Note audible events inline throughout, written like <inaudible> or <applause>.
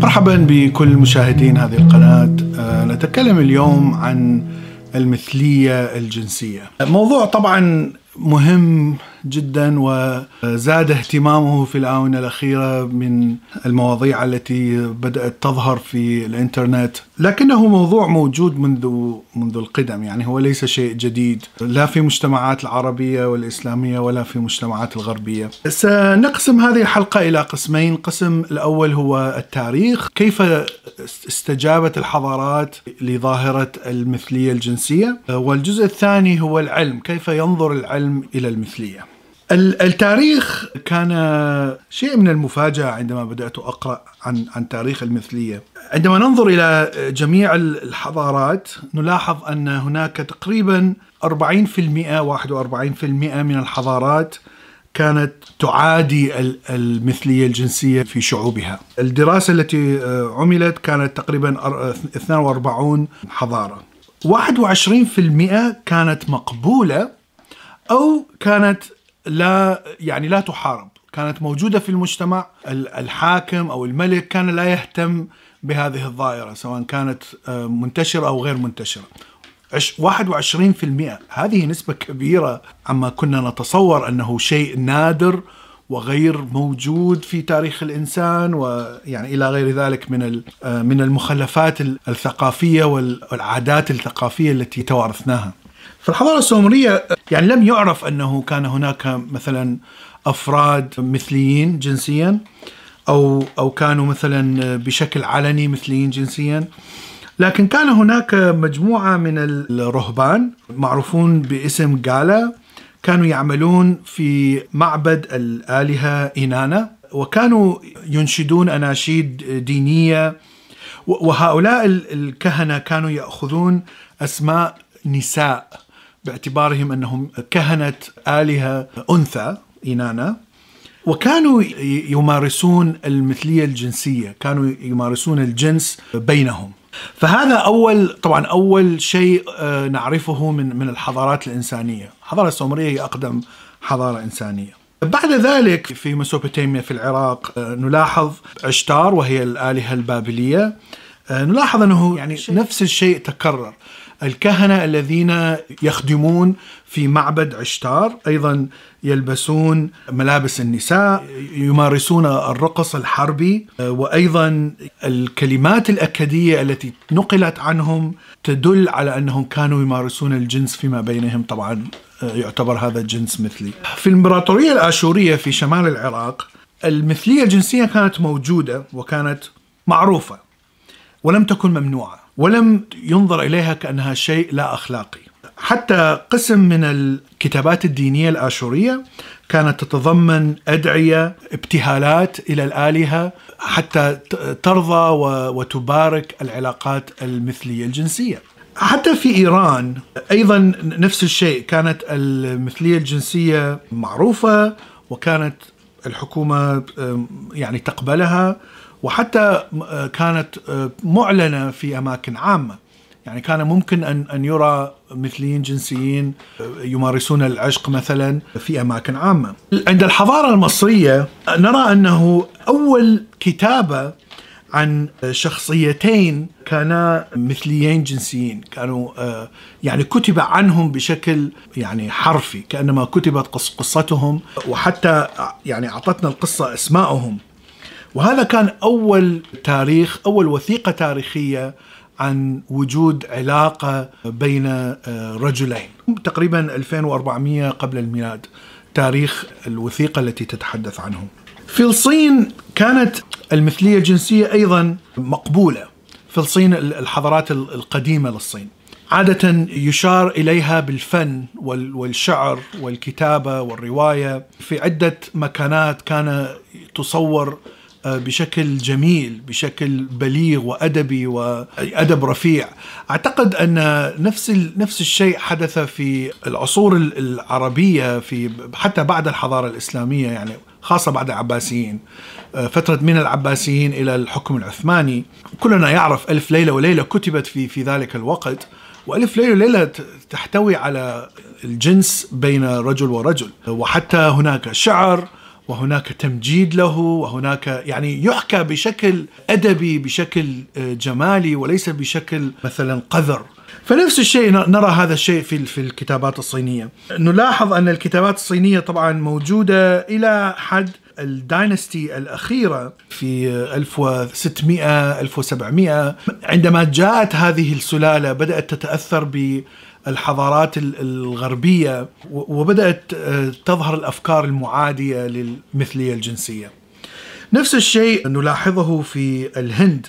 مرحبا بكل مشاهدين هذه القناة. آه، نتكلم اليوم عن المثلية الجنسية. موضوع طبعا مهم جدا وزاد اهتمامه في الآونة الأخيرة من المواضيع التي بدأت تظهر في الإنترنت. لكنه موضوع موجود منذ منذ القدم يعني هو ليس شيء جديد لا في مجتمعات العربية والإسلامية ولا في مجتمعات الغربية. سنقسم هذه الحلقة إلى قسمين. قسم الأول هو التاريخ كيف استجابت الحضارات لظاهرة المثلية الجنسية والجزء الثاني هو العلم كيف ينظر العلم إلى المثلية. التاريخ كان شيء من المفاجأة عندما بدأت أقرأ عن عن تاريخ المثلية. عندما ننظر إلى جميع الحضارات نلاحظ أن هناك تقريبا 40% 41% من الحضارات كانت تعادي المثلية الجنسية في شعوبها. الدراسة التي عملت كانت تقريبا 42 حضارة. 21% كانت مقبولة أو كانت لا يعني لا تحارب. كانت موجودة في المجتمع الحاكم أو الملك كان لا يهتم بهذه الظاهرة سواء كانت آه، منتشرة أو غير منتشرة. 21% هذه نسبة كبيرة عما كنا نتصور أنه شيء نادر وغير موجود في تاريخ الإنسان ويعني إلى غير ذلك من آه، من المخلفات الثقافية والعادات الثقافية التي توارثناها. في الحضارة السومرية يعني لم يعرف أنه كان هناك مثلا أفراد مثليين جنسيا أو أو كانوا مثلا بشكل علني مثليين جنسيا. لكن كان هناك مجموعة من الرهبان معروفون باسم جالا كانوا يعملون في معبد الآلهة إينانا وكانوا ينشدون أناشيد دينية وهؤلاء الكهنة كانوا يأخذون أسماء نساء باعتبارهم أنهم كهنة آلهة أنثى إنانا. وكانوا يمارسون المثلية الجنسية، كانوا يمارسون الجنس بينهم. فهذا أول طبعا أول شيء آه، نعرفه من من الحضارات الإنسانية، الحضاره السومرية هي أقدم حضارة إنسانية. بعد ذلك في مسوبوتاميا في العراق آه، نلاحظ عشتار وهي الآلهة البابلية. آه، نلاحظ أنه يعني نفس الشيء تكرر. الكهنة الذين يخدمون في معبد عشتار أيضا يلبسون ملابس النساء يمارسون الرقص الحربي وأيضا الكلمات الأكدية التي نقلت عنهم تدل على أنهم كانوا يمارسون الجنس فيما بينهم. طبعا يعتبر هذا الجنس مثلي. في الإمبراطورية الآشورية في شمال العراق المثلية الجنسية كانت موجودة وكانت معروفة ولم تكن ممنوعة. ولم ينظر إليها كأنها شيء لا أخلاقي. حتى قسم من الكتابات الدينية الآشورية كانت تتضمن أدعية ابتهالات إلى الآلهة حتى ترضى وتبارك العلاقات المثلية الجنسية. حتى في إيران أيضا نفس الشيء كانت المثلية الجنسية معروفة وكانت الحكومة يعني تقبلها وحتى آه، كانت آه، معلنة في أماكن عامة. يعني كان ممكن أن أن يرى مثليين جنسيين آه، يمارسون العشق مثلا في أماكن عامة. عند الحضارة المصرية نرى أنه أول كتابة عن شخصيتين كانا مثليين جنسيين. كانوا يعني كتب عنهم بشكل يعني حرفي كأنما كتبت قصتهم. وحتى يعني أعطتنا القصة اسمائهم وهذا كان أول تاريخ أول وثيقة تاريخية عن وجود علاقة بين آه، رجلين. تقريبا 2400 قبل الميلاد تاريخ الوثيقة التي تتحدث عنهم في الصين كانت المثلية الجنسية أيضا مقبولة. في الصين الحضارات القديمة للصين. عادة يشار إليها بالفن والشعر والكتابة والرواية. في عدة مكانات كان تصور بشكل جميل بشكل بليغ وأدبي وادب رفيع. أعتقد أن نفس نفس الشيء حدث في العصور العربية في حتى بعد الحضارة الإسلامية يعني خاصة بعد العباسيين. آه، فترة من العباسيين إلى الحكم العثماني. كلنا يعرف ألف ليلة وليلة كتبت في في ذلك الوقت. وألف ليلة وليلة تحتوي على الجنس بين رجل ورجل. وحتى هناك شعر وهناك تمجيد له وهناك يعني يحكى بشكل أدبي بشكل جمالي وليس بشكل مثلا قذر. فنفس الشيء نرى هذا الشيء في في الكتابات الصينية. نلاحظ أن الكتابات الصينية طبعا موجودة إلى حد الداينستي الأخيرة في 1600 1700 عندما جاءت هذه السلالة بدأت تتأثر بالحضارات الغربية وبدأت تظهر الأفكار المعادية للمثلية الجنسية. نفس الشيء نلاحظه في الهند.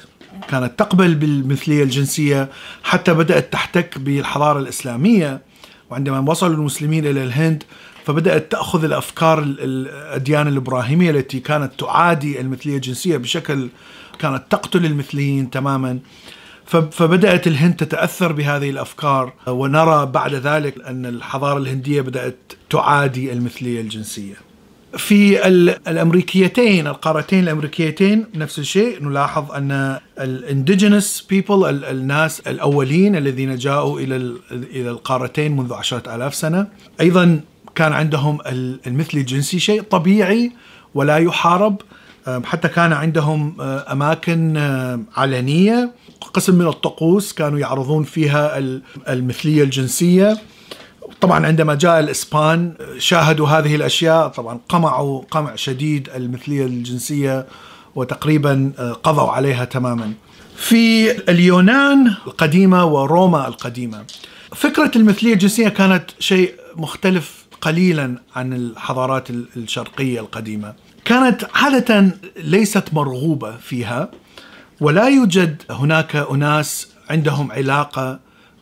كانت تقبل بالمثلية الجنسية حتى بدأت تحتك بالحضارة الإسلامية. وعندما وصلوا المسلمين إلى الهند فبدأت تأخذ الأفكار الأديان الإبراهيمية التي كانت تعادي المثلية الجنسية بشكل كانت تقتل المثليين تماما. فبدأت الهند تتأثر بهذه الأفكار ونرى بعد ذلك أن الحضارة الهندية بدأت تعادي المثلية الجنسية. في الأمريكيتين القارتين الأمريكيتين نفس الشيء نلاحظ أن ال indigenous people الناس الأولين الذين جاءوا إلى إلى القارتين منذ عشرة آلاف سنة. أيضا كان عندهم المثلي الجنسي شيء طبيعي ولا يحارب. حتى كان عندهم أماكن علنية. قسم من الطقوس كانوا يعرضون فيها المثلية الجنسية طبعا عندما جاء الإسبان شاهدوا هذه الأشياء طبعا قمعوا قمع شديد المثلية الجنسية وتقريبا قضوا عليها تماما. في اليونان القديمة وروما القديمة فكرة المثلية الجنسية كانت شيء مختلف قليلا عن الحضارات الشرقية القديمة. كانت عادة ليست مرغوبة فيها ولا يوجد هناك أناس عندهم علاقة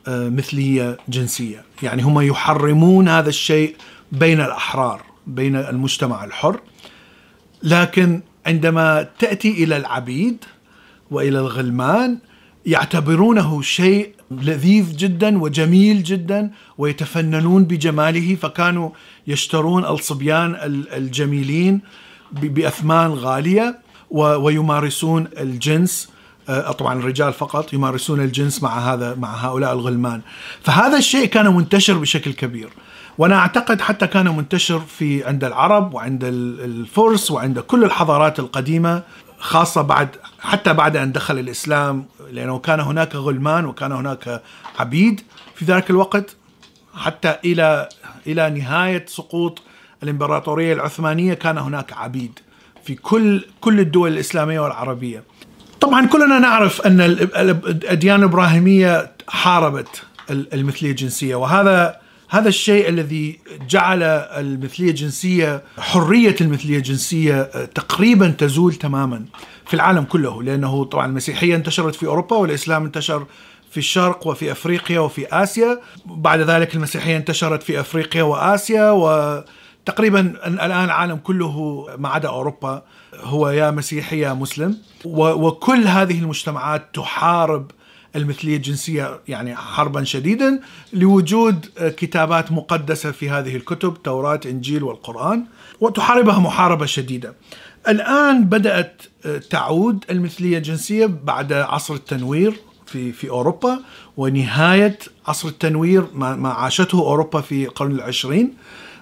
مثلية جنسية، يعني هم يحرمون هذا الشيء بين الأحرار، بين المجتمع الحر. لكن عندما تأتي إلى العبيد وإلى الغلمان يعتبرونه شيء لذيذ جدا وجميل جدا ويتفننون بجماله. فكانوا يشترون الصبيان الجميلين بأثمان غالية. ويمارسون الجنس طبعا الرجال فقط يمارسون الجنس مع هذا مع هؤلاء الغلمان. فهذا الشيء كان منتشر بشكل كبير. وأنا أعتقد حتى كان منتشر في عند العرب وعند الفرس وعند كل الحضارات القديمة خاصة بعد حتى بعد أن دخل الإسلام لأنه كان هناك غلمان وكان هناك عبيد في ذلك الوقت حتى إلى إلى نهاية سقوط الإمبراطورية العثمانية كان هناك عبيد. في كل كل الدول الإسلامية والعربية. طبعا كلنا نعرف أن الأديان الإبراهيمية حاربت المثلية الجنسية وهذا هذا الشيء الذي جعل المثلية الجنسية حرية المثلية الجنسية تقريبا تزول تماما في العالم كله لأنه طبعا المسيحية انتشرت في أوروبا والإسلام انتشر في الشرق وفي أفريقيا وفي آسيا بعد ذلك المسيحية انتشرت في أفريقيا وآسيا وتقريبا الآن العالم كله ما عدا أوروبا هو يا مسيحي يا مسلم وكل هذه المجتمعات تحارب المثلية الجنسية يعني حربا شديدا لوجود كتابات مقدسة في هذه الكتب توراة إنجيل والقرآن وتحاربها محاربة شديدة. الآن بدأت تعود المثلية الجنسية بعد عصر التنوير في في أوروبا ونهاية عصر التنوير ما عاشته أوروبا في القرن العشرين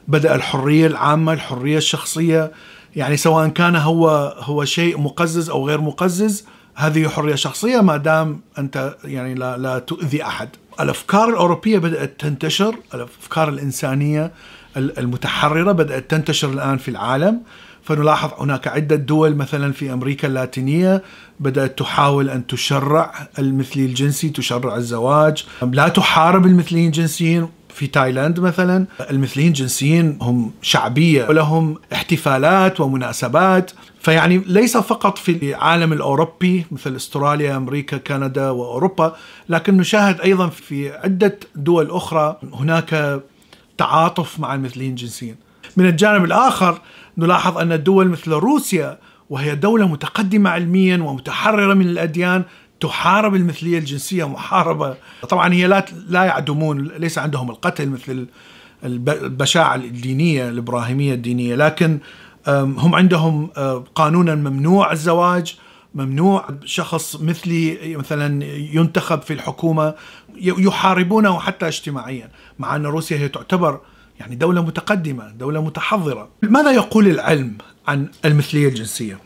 بدأ الحرية العامة الحرية الشخصية يعني سواء كان هو هو شيء مقزز أو غير مقزز هذه حرية شخصية ما دام أنت يعني لا لا تؤذي أحد. الأفكار الأوروبية بدأت تنتشر، الأفكار الإنسانية المتحررة بدأت تنتشر الآن في العالم فنلاحظ هناك عدة دول مثلا في أمريكا اللاتينية بدأت تحاول أن تشرع المثلي الجنسي، تشرع الزواج، لا تحارب المثليين الجنسيين. في تايلاند مثلا المثليين الجنسيين هم شعبية ولهم احتفالات ومناسبات. فيعني ليس فقط في العالم الأوروبي مثل أستراليا، أمريكا، كندا وأوروبا، لكن نشاهد أيضا في عدة دول أخرى هناك تعاطف مع المثليين الجنسيين. من الجانب الآخر نلاحظ أن الدول مثل روسيا وهي دولة متقدمة علميا ومتحررة من الأديان تحارب المثلية الجنسية محاربة. طبعا هي لا لا يعدمون ليس عندهم القتل مثل البشاعة الدينية الإبراهيمية الدينية لكن هم عندهم قانونا ممنوع الزواج ممنوع شخص مثلي مثلا ينتخب في الحكومة يحاربونه حتى اجتماعيا مع أن روسيا هي تعتبر يعني دولة متقدمة دولة متحضرة. ماذا يقول العلم عن المثلية الجنسية.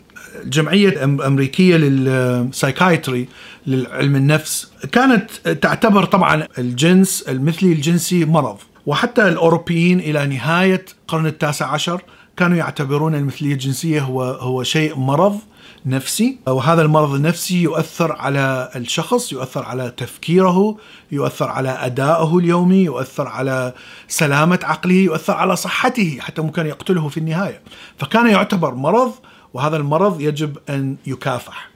الجمعية الأمريكية للسايكايتري للعلم النفس كانت تعتبر طبعا الجنس المثلي الجنسي مرض. وحتى الأوروبيين إلى نهاية القرن التاسع عشر كانوا يعتبرون المثلية الجنسية هو هو شيء مرض. نفسي وهذا المرض النفسي يؤثر على الشخص يؤثر على تفكيره يؤثر على أدائه اليومي يؤثر على سلامة عقله يؤثر على صحته حتى ممكن يقتله في النهاية. فكان يعتبر مرض وهذا المرض يجب أن يكافح.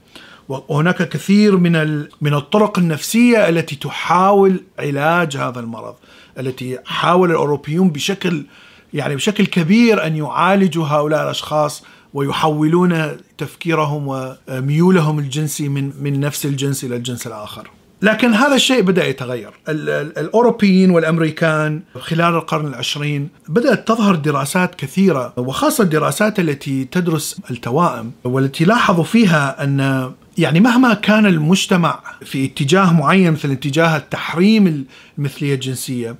وهناك كثير من من الطرق النفسية التي تحاول علاج هذا المرض التي حاول الأوروبيون بشكل يعني بشكل كبير أن يعالجوا هؤلاء الأشخاص ويحولون تفكيرهم وميولهم الجنسي من من نفس الجنس إلى الجنس الآخر. لكن هذا الشيء بدأ يتغير الأوروبيين والأمريكان خلال القرن العشرين بدأت تظهر دراسات كثيرة وخاصة الدراسات التي تدرس التوائم والتي لاحظوا فيها أن يعني مهما كان المجتمع في اتجاه معين مثل اتجاه التحريم المثلية الجنسية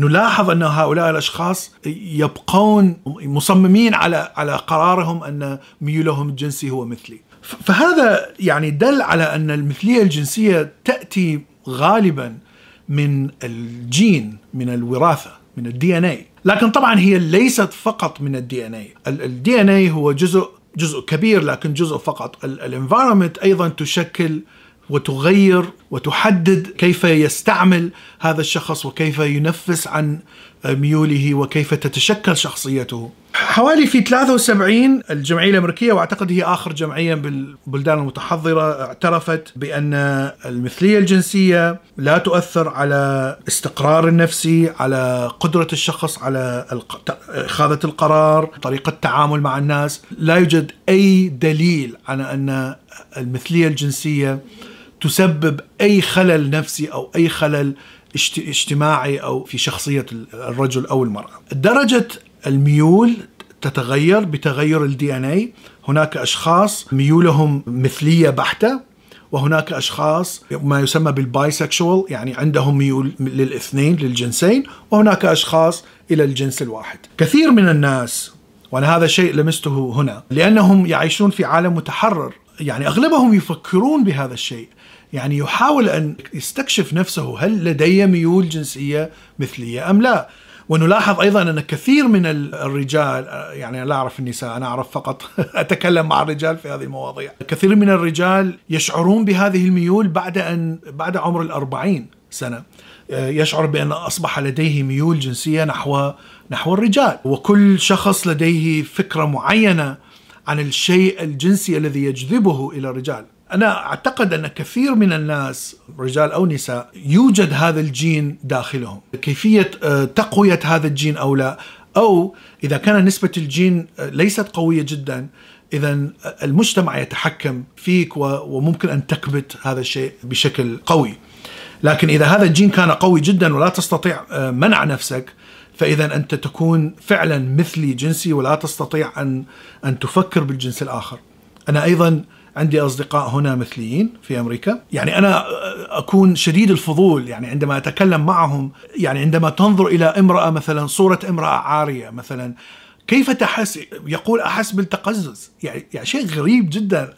نلاحظ أن هؤلاء الأشخاص يبقون مصممين على على قرارهم أن ميولهم الجنسي هو مثلي. فهذا يعني دل على أن المثلية الجنسية تأتي غالبا من الجين من الوراثة من ال DNA لكن طبعا هي ليست فقط من ال DNA ال DNA هو جزء جزء كبير لكن جزء فقط. ال environment أيضا تشكل وتغير وتحدد كيف يستعمل هذا الشخص وكيف ينفس عن ميوله وكيف تتشكل شخصيته. حوالي في 73 الجمعية الأمريكية وأعتقد هي آخر جمعية بالبلدان المتحضرة اعترفت بأن المثلية الجنسية لا تؤثر على استقرار النفسي على قدرة الشخص على إخاذة القرار طريقة التعامل مع الناس. لا يوجد أي دليل على أن المثلية الجنسية تسبب أي خلل نفسي أو أي خلل اجتماعي أو في شخصية الرجل أو المرأة. درجة الميول تتغير بتغير ال DNA، هناك أشخاص ميولهم مثلية بحتة وهناك أشخاص ما يسمى بال bisexual يعني عندهم ميول للاثنين للجنسين وهناك أشخاص إلى الجنس الواحد. كثير من الناس وأنا هذا شيء لمسته هنا لأنهم يعيشون في عالم متحرر يعني أغلبهم يفكرون بهذا الشيء يعني يحاول أن يستكشف نفسه هل لدي ميول جنسية مثلية أم لا. ونلاحظ أيضا أن كثير من الرجال يعني لا أعرف النساء أنا أعرف فقط <laughs> أتكلم مع الرجال في هذه المواضيع. كثير من الرجال يشعرون بهذه الميول بعد ان بعد عمر الأربعين سنة. يشعر بأن أصبح لديه ميول جنسية نحو نحو الرجال. وكل شخص لديه فكرة معينة عن الشيء الجنسي الذي يجذبه إلى الرجال. أنا أعتقد أن كثير من الناس رجال أو نساء يوجد هذا الجين داخلهم. كيفية آه، تقوية هذا الجين أو لا؟ أو إذا كان نسبة الجين آه، ليست قوية جدا اذا المجتمع يتحكم فيك وممكن أن تكبت هذا الشيء بشكل قوي. لكن إذا هذا الجين كان قوي جدا ولا تستطيع آه، منع نفسك فاذا أنت تكون فعلا مثلي جنسي ولا تستطيع أن أن تفكر بالجنس الآخر. أنا أيضا عندي أصدقاء هنا مثليين في أمريكا. يعني أنا أكون شديد الفضول يعني عندما أتكلم معهم يعني عندما تنظر إلى امرأة مثلا صورة امرأة عارية مثلا كيف تحس؟ يقول أحس بالتقزز. يعني يعني شيء غريب جدا.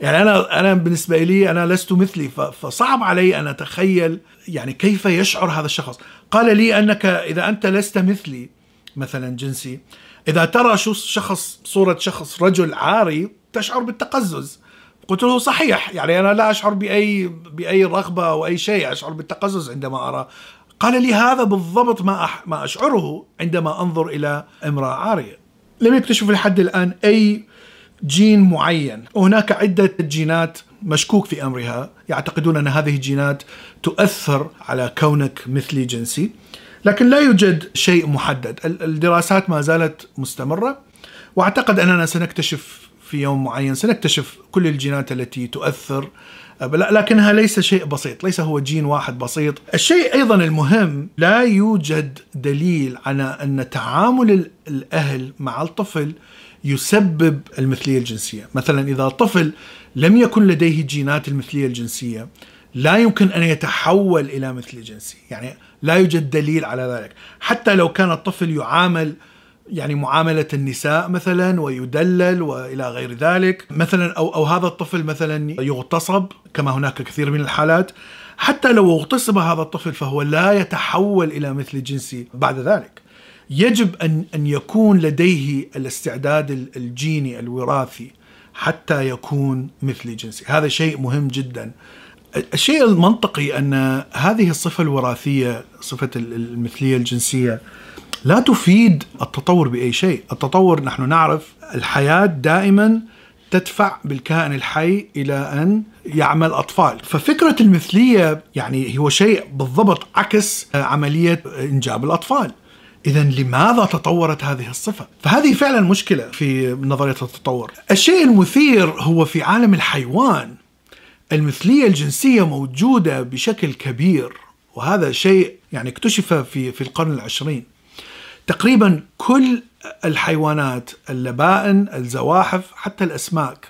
يعني أنا أنا بالنسبة لي أنا لست مثلي فصعب علي أن أتخيل يعني كيف يشعر هذا الشخص. قال لي أنك إذا أنت لست مثلي مثلا جنسي إذا ترى شخص صورة شخص رجل عاري تشعر بالتقزز. قلت له صحيح يعني أنا لا أشعر بأي بأي رغبة أو أي شيء أشعر بالتقزز عندما أرى. قال لي هذا بالضبط ما أح ما أشعره عندما أنظر إلى امرأة عارية. لم يكتشفوا لحد الآن أي جين معين. وهناك عدة جينات مشكوك في أمرها. يعتقدون أن هذه الجينات تؤثر على كونك مثلي جنسي لكن لا يوجد شيء محدد. الدراسات ما زالت مستمرة واعتقد أننا سنكتشف في يوم معين سنكتشف كل الجينات التي تؤثر. لكنها ليس شيء بسيط ليس هو جين واحد بسيط. الشيء أيضا المهم لا يوجد دليل على أن تعامل الأهل مع الطفل يسبب المثلية الجنسية. مثلا إذا طفل لم يكن لديه جينات المثلية الجنسية لا يمكن أن يتحول إلى مثلية جنسي يعني لا يوجد دليل على ذلك. حتى لو كان الطفل يعامل يعني معاملة النساء مثلا ويدلل وإلى غير ذلك. مثلا أو أو هذا الطفل مثلا يغتصب كما هناك كثير من الحالات. حتى لو اغتصب هذا الطفل فهو لا يتحول إلى مثل جنسي بعد ذلك. يجب أن أن يكون لديه الاستعداد الجيني الوراثي حتى يكون مثل جنسي هذا شيء مهم جدا. الشيء المنطقي أن هذه الصفة الوراثية صفة المثلية الجنسية لا تفيد التطور بأي شيء، التطور نحن نعرف الحياة دائما تدفع بالكائن الحي إلى أن يعمل أطفال، ففكرة المثلية يعني هو شيء بالضبط عكس عملية إنجاب الأطفال. اذا لماذا تطورت هذه الصفة؟ فهذه فعلا مشكلة في نظرية التطور. الشيء المثير هو في عالم الحيوان المثلية الجنسية موجودة بشكل كبير وهذا شيء يعني اكتشف في في القرن العشرين. تقريبا كل الحيوانات اللبائن الزواحف حتى الأسماك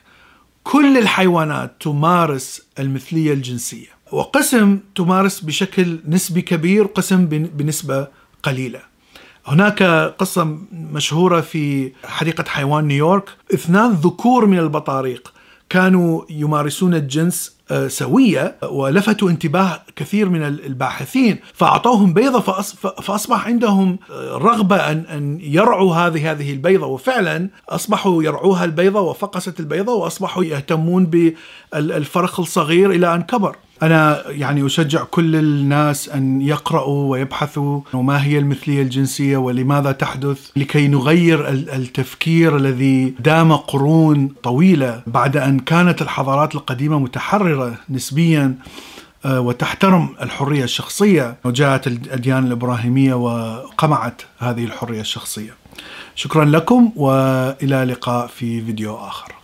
كل الحيوانات تمارس المثلية الجنسية. وقسم تمارس بشكل نسبي كبير قسم بنسبة قليلة. هناك قصة مشهورة في حديقة حيوان نيويورك. اثنان ذكور من البطاريق كانوا يمارسون الجنس آه، سوية ولفتوا انتباه كثير من الباحثين فأعطوهم بيضة فأصبح عندهم آه، رغبة أن أن يرعوا هذه هذه البيضة. وفعلا أصبحوا يرعوها البيضة وفقست البيضة وأصبحوا يهتمون بالفرخ الصغير إلى أن كبر. أنا يعني أشجع كل الناس أن يقرأوا ويبحثوا ما هي المثلية الجنسية ولماذا تحدث لكي نغير التفكير الذي دام قرون طويلة بعد أن كانت الحضارات القديمة متحررة نسبيا آه، وتحترم الحرية الشخصية. وجاءت الأديان الإبراهيمية وقمعت هذه الحرية الشخصية. شكرا لكم وإلى لقاء في فيديو آخر.